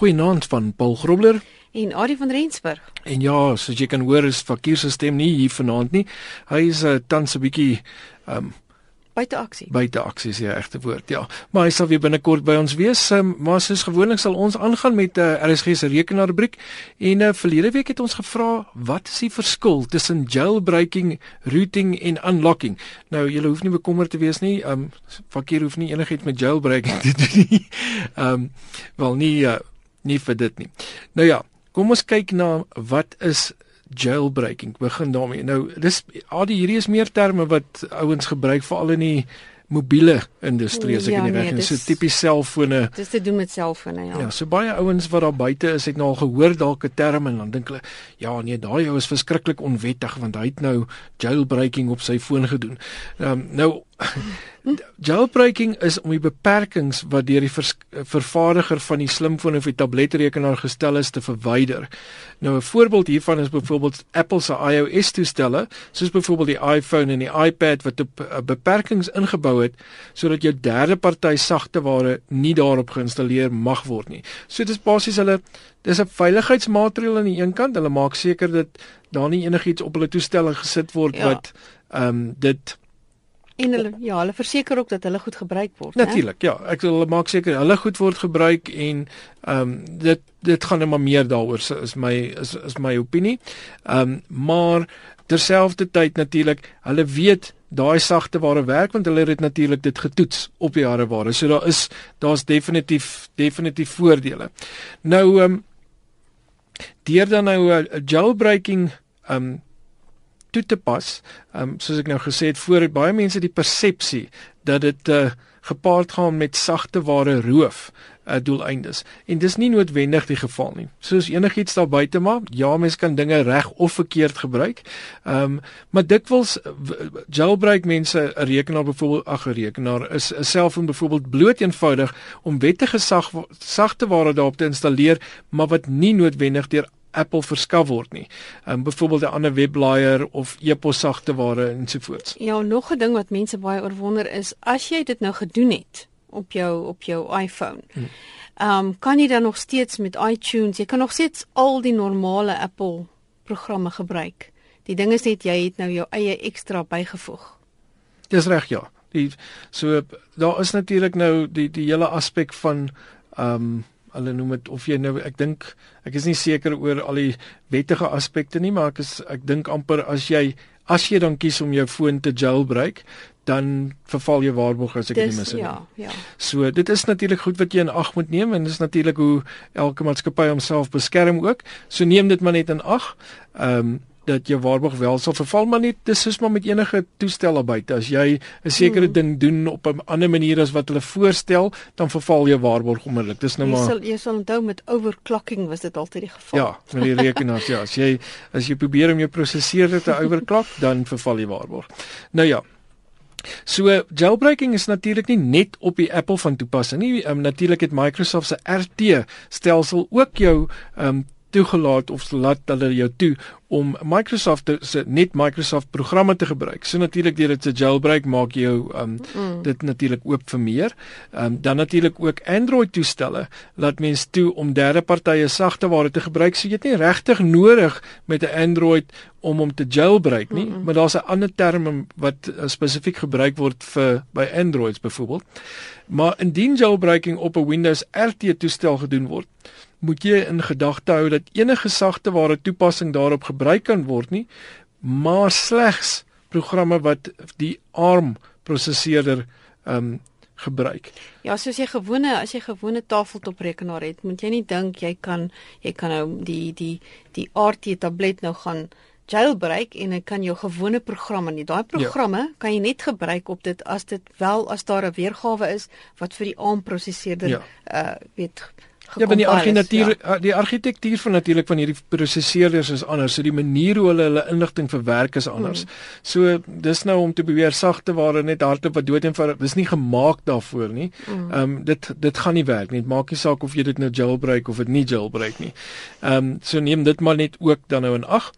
Goeienaand van Paul Grobler en Adie van Rensburg. En ja, soos jy kan hoor is Fakir se stem nie hier vanaand nie. Hy is uh, tans 'n bietjie um buite aksie. Buite aksie is die regte woord, ja. Maar hy sal weer binnekort by ons wees. Um, maar soos gewoonlik sal ons aangaan met 'n uh, RSG se rekenaarrubriek. En uh, verlede week het ons gevra wat is die verskil tussen jailbreaking, rooting en unlocking? Nou jy hoef nie bekommerd te wees nie. Um Fakir hoef nie enigiets met jailbreaking te doen nie. Um wel nie uh, nie vir dit nie. Nou ja, Kom ons kyk na wat is jailbreaking. Begin daarmee. Nou, dis al die hierdie is meer terme wat ouens gebruik veral in die mobiele industrie as ek ja, nie reg nee, is. So tipies selfone. Dis te doen met selfone, ja. Ja, so baie ouens wat daar buite is, het nou al gehoor dalk 'n term en dan dink hulle, ja, nee, daai ou is verskriklik onwettig want hy het nou jailbreaking op sy foon gedoen. Um, nou Jailbreaking is om die beperkings wat deur die vervaardiger van die slimfoon of die tabletrekenaar gestel is te verwyder. Nou 'n voorbeeld hiervan is byvoorbeeld Apple se iOS toestelle, soos byvoorbeeld die iPhone en die iPad wat op uh, beperkings ingebou het sodat jou derde party sagteware nie daarop geïnstalleer mag word nie. So dis basies hulle dis 'n veiligheidsmaatreël aan die een kant, hulle maak seker dat daar nie enigiets op hulle toestelle gesit word ja. wat ehm um, dit En hulle ja, hulle verseker ook dat hulle goed gebruik word, né? Natuurlik, ja. Ek wil maak seker hulle goed word gebruik en ehm um, dit dit gaan net maar meer daaroor is my is is my opinie. Ehm um, maar terselfdertyd natuurlik, hulle weet daai sagte ware werk want hulle het natuurlik dit getoets op die harde ware. So daar is daar's definitief definitief voordele. Nou ehm um, deur dan nou 'n uh, jailbreaking ehm um, toe te pas. Ehm um, soos ek nou gesê het voor het baie mense die persepsie dat dit uh, gepaard gaan met sagte ware roof uh, doeleindes. En dis nie noodwendig die geval nie. Soos enigiets daar buite maar, ja, mens kan dinge reg of verkeerd gebruik. Ehm um, maar dikwels jailbreak mense 'n rekenaar byvoorbeeld ag 'n rekenaar is 'n selfoon byvoorbeeld bloot eenvoudig om wettige sag, sagte ware daarop te installeer, maar wat nie noodwendig deur Apple verskaf word nie. Ehm um, byvoorbeeld 'n ander webblaaier of e-pos sagteware ensovoorts. Ja, nog 'n ding wat mense baie oorwonder is as jy dit nou gedoen het op jou op jou iPhone. Hmm. Ehm um, kan jy dan nog steeds met iTunes, jy kan nog steeds al die normale Apple programme gebruik. Die ding is net jy het nou jou eie ekstra bygevoeg. Dis reg ja. Die so daar is natuurlik nou die die hele aspek van ehm um, hulle noem dit of jy nou ek dink ek is nie seker oor al die wettige aspekte nie maar ek is ek dink amper as jy as jy dan kies om jou foon te jailbreak dan verval jy waarborg as ek dit mis het. Ja, ja. So dit is natuurlik goed wat jy in ag moet neem en dis natuurlik hoe elke maatskappy homself beskerm ook. So neem dit maar net in ag. Ehm um, dat jou waarborg wel sal verval maar net dis soos maar met enige toestel daar buite. As jy 'n sekere hmm. ding doen op 'n ander manier as wat hulle voorstel dan verval jou waarborg onmiddellik. Dis nou maar jy sal jy sal onthou met overclocking was dit altyd die geval. Ja met die rekenaars ja. As jy as jy probeer om jou prosesseerder te overclock dan verval die waarborg. Nou ja. So jailbreaking is natuurlik nie net op die Apple van toepassing nie. Um, natuurlik het Microsoft se RT stelsel ook jou um, toegelaat of laat hulle jou toe om Microsoft te, se net Microsoft programme te gebruik. So natuurlik deur dit se jailbreak maak jy jou um mm. dit natuurlik oop vir meer. Um dan natuurlik ook Android toestelle laat mense toe om derde partye sagteware te gebruik. So jy het nie regtig nodig met 'n Android om hom te jailbreak nie, mm -mm. maar daar's 'n ander term wat uh, spesifiek gebruik word vir by Androids byvoorbeeld. Maar indien jailbreaking op 'n Windows RT toestel gedoen word, moet jy in gedagte hou dat enige sagteware toepassing daarop gebruik kan word nie, maar slegs programme wat die ARM prosesseerder ehm um, gebruik. Ja, soos jy gewone as jy gewone tafeltoprekenaar het, moet jy nie dink jy kan jy kan nou die die die RT tablet nou gaan jailbreak en jy kan jou gewone programme nie. Daai ja. programme ja. kan jy net gebruik op dit as dit wel as daar 'n weergawe is wat vir die ARM prosesseerder ja. uh weet Ja, want die argitektuur ja. die argitektuur van natuurlik van hierdie prosesseerders is anders. So die manier hoe hulle hulle inligting verwerk is anders. Mm. So dis nou om te beweer sagte ware net hardop wat dood eenvoudig. Dis nie gemaak daarvoor nie. Mm. Ehm um, dit dit gaan nie werk nie. Dit maak nie saak of jy dit nou jailbreak of dit nie jailbreak nie. Ehm um, so neem dit maar net ook dan nou in ag.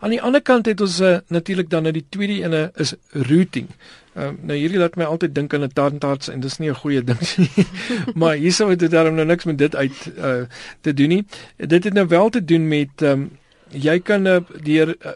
Aan die ander kant het ons uh, natuurlik dan nou die tweede ene is routing. Uh, nou hierdie laat my altyd dink aan 'n tandarts en dis nie 'n goeie ding nie. maar hierso het dit daarom nou niks met dit uit uh, te doen nie. Dit het nou wel te doen met um, jy kan uh, deur uh,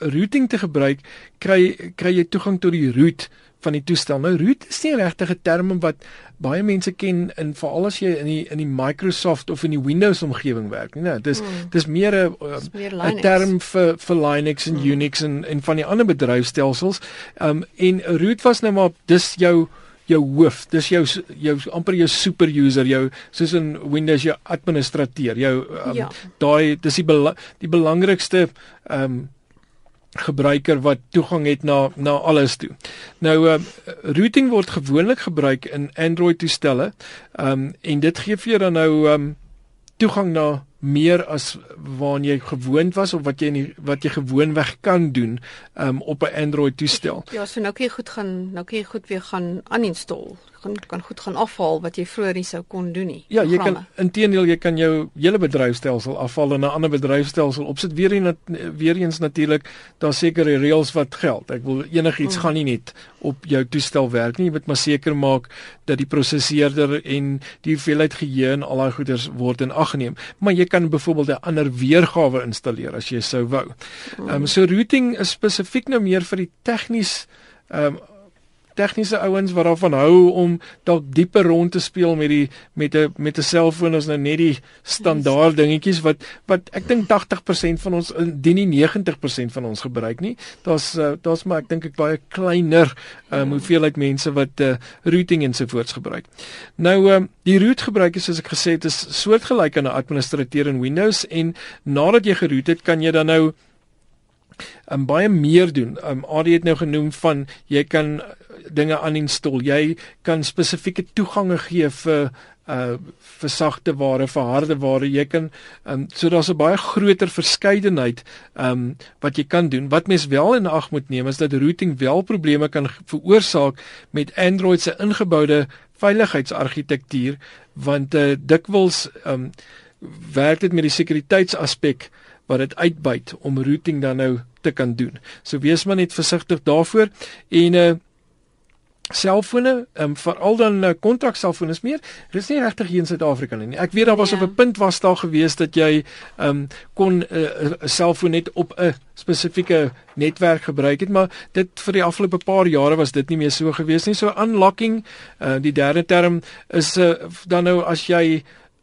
routing te gebruik kry kry jy toegang tot die root van die toestel. Nou root is nie regtig 'n term wat baie mense ken in veral as jy in die in die Microsoft of in die Windows omgewing werk nie. Nou, dis hmm. dis meer 'n 'n term vir vir Linux en hmm. Unix en en van die ander bedryfstelsels. Um en root was nou maar dis jou jou hoof, dis jou jou amper jou super user, jou soos in Windows jou administrateur, jou um, ja. daai dis die bela die belangrikste um gebruiker wat toegang het na na alles toe. Nou uh, routing word gewoonlik gebruik in Android toestelle. Ehm um, en dit gee vir jou dan nou ehm um, toegang na meer as waarna jy gewoond was of wat jy nie, wat jy gewoonweg kan doen um, op 'n Android toestel. Ja, so nou kan jy goed gaan, nou kan jy goed weer gaan uninstall gaan kan goed gaan afhaal wat jy vroeër nie sou kon doen nie. Ja, jy programme. kan intedeel jy kan jou hele bedryfstelsel afhaal en 'n ander bedryfstelsel opsit. Weer eens weer eens natuurlik daar sekere reëls wat geld. Ek wil enigiets hmm. gaan nie net op jou toestel werk nie. Jy moet maar seker maak dat die prosesseerder en die hoeveelheid geheue en al daai goeders word in ag geneem. Maar jy kan byvoorbeeld 'n ander weergawe installeer as jy sou wou. Ehm um, so routing is spesifiek nou meer vir die tegnies ehm um, tegniese ouens wat daarvan hou om dalk dieper rond te speel met die met 'n met 'n selfoon as nou net die standaard dingetjies wat wat ek dink 80% van ons dien nie 90% van ons gebruik nie. Daar's uh, daar's maar ek dink ek baie kleiner um, hoeveelheid mense wat uh, routing ensovoorts gebruik. Nou um, die root gebruik is soos ek gesê het is soortgelyk aan 'n administrateur in Windows en nadat jy geroot het kan jy dan nou um, baie meer doen. Um, Adie het nou genoem van jy kan dinge uninstall. Jy kan spesifieke toegange gee vir uh vir sagte ware, vir harde ware. Jy kan um so daar's 'n baie groter verskeidenheid um wat jy kan doen. Wat mens wel in ag moet neem is dat routing wel probleme kan veroorsaak met Android se ingeboude veiligheidsargitektuur want uh dikwels um werk dit met die sekuriteitsaspek wat dit uitbuit om routing dan nou te kan doen. So wees maar net versigtig daarvoor en uh selfone, ehm um, veral dan uh, kontrakselfone is meer. Dit is nie regtig hier in Suid-Afrika nie. Ek weet daar was ja. op 'n punt was daar gewees dat jy ehm um, kon 'n uh, selfoon net op 'n spesifieke netwerk gebruik het, maar dit vir die afgelope paar jare was dit nie meer so gewees nie. So unlocking, uh, die derde term is uh, dan nou as jy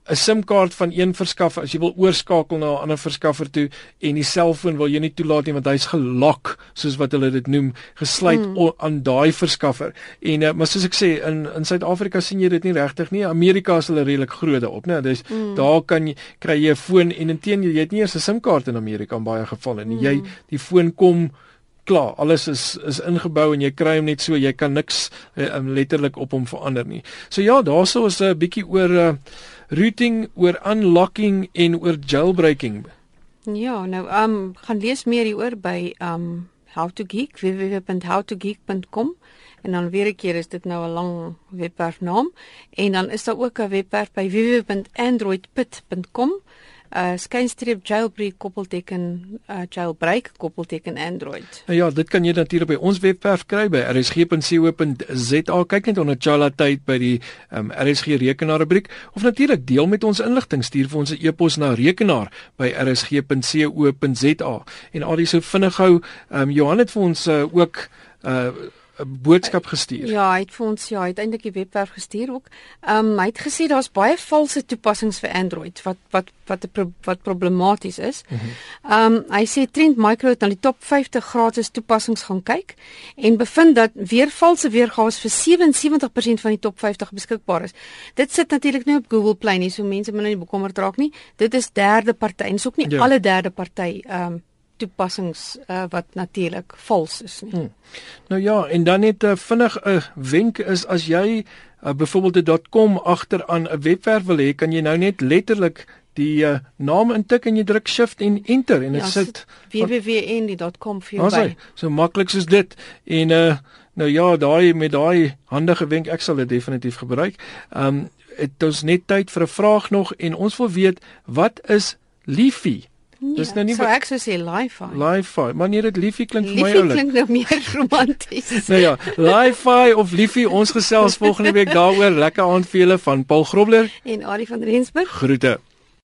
'n SIM-kaart van een verskaffer as jy wil oorskakel na 'n ander verskaffer toe en die selfoon wil jy nie toelaat nie want hy's gelok soos wat hulle dit noem gesluit mm. aan daai verskaffer. En uh, maar soos ek sê in in Suid-Afrika sien jy dit nie regtig nie. Amerika is hulle redelik groot daarop, né? Dus mm. daar kan jy kry jy 'n foon en intedeel jy het nie eers 'n SIM-kaart in Amerika in baie gevalle nie. Mm. Jy die foon kom klaar, alles is is ingebou en jy kry hom net so, jy kan niks uh, letterlik op hom verander nie. So ja, daarso is 'n uh, bietjie oor uh, routing, oor unlocking en oor jailbreaking. Ja, nou um gaan lees meer hieroor by um how to geek www.howtogeek.com en dan weer 'n keer is dit nou 'n lang webwerf naam en dan is daar ook 'n webwerf by www.androidpit.com uh skynstreep jailbreak koppelteken uh jailbreak koppelteken android. Nou ja, dit kan jy natuurlik by ons webwerf kry by rsg.co.za. Kyk net onder Chala tyd by die um RSG rekenaar rubriek of natuurlik deel met ons inligting stuur vir ons 'n e-pos na rekenaar by rsg.co.za. En al die so vinnig gou, um Johan het vir ons uh, ook uh 'n boodskap gestuur. Ja, hy het vir ons ja, uiteindelik die webwerf gestuur ook. Ehm um, hy het gesê daar's baie valse toepassings vir Android wat wat wat wat, wat problematies is. Mhm. Ehm um, hy sê Trend Micro het na die top 50 gratis toepassings gaan kyk en bevind dat weer valse weergawe vir 77% van die top 50 beskikbaar is. Dit sit natuurlik nie op Google Play nie, so mense moet nou nie bekommerd raak nie. Dit is derde party en dis ook nie ja. alle derde party ehm um, toepassings uh, wat natuurlik vals is nie. Hmm. Nou ja, en dan net 'n uh, vinnig 'n uh, wenk is as jy uh, byvoorbeeld 'n .com agteraan 'n webwerf wil hê, kan jy nou net letterlik die uh, naam intik en jy druk shift en enter en dit ja, sit www.en.com vir jou by. So maklik soos dit en uh, nou ja, daai met daai handige wenk ek sal dit definitief gebruik. Ehm um, dit is net tyd vir 'n vraag nog en ons wil weet wat is Leafy? Nee, Dis nou nie so ek sou sê li-fi. Li-fi, maar nee, dit liefie klink vir my Liefie oulik. klink nou meer romanties. Nou ja, Li-fi of liefie, ons gesels volgende week daaroor. Lekker aand vir julle van Paul Grobler. en Arie van Rensburg Groete.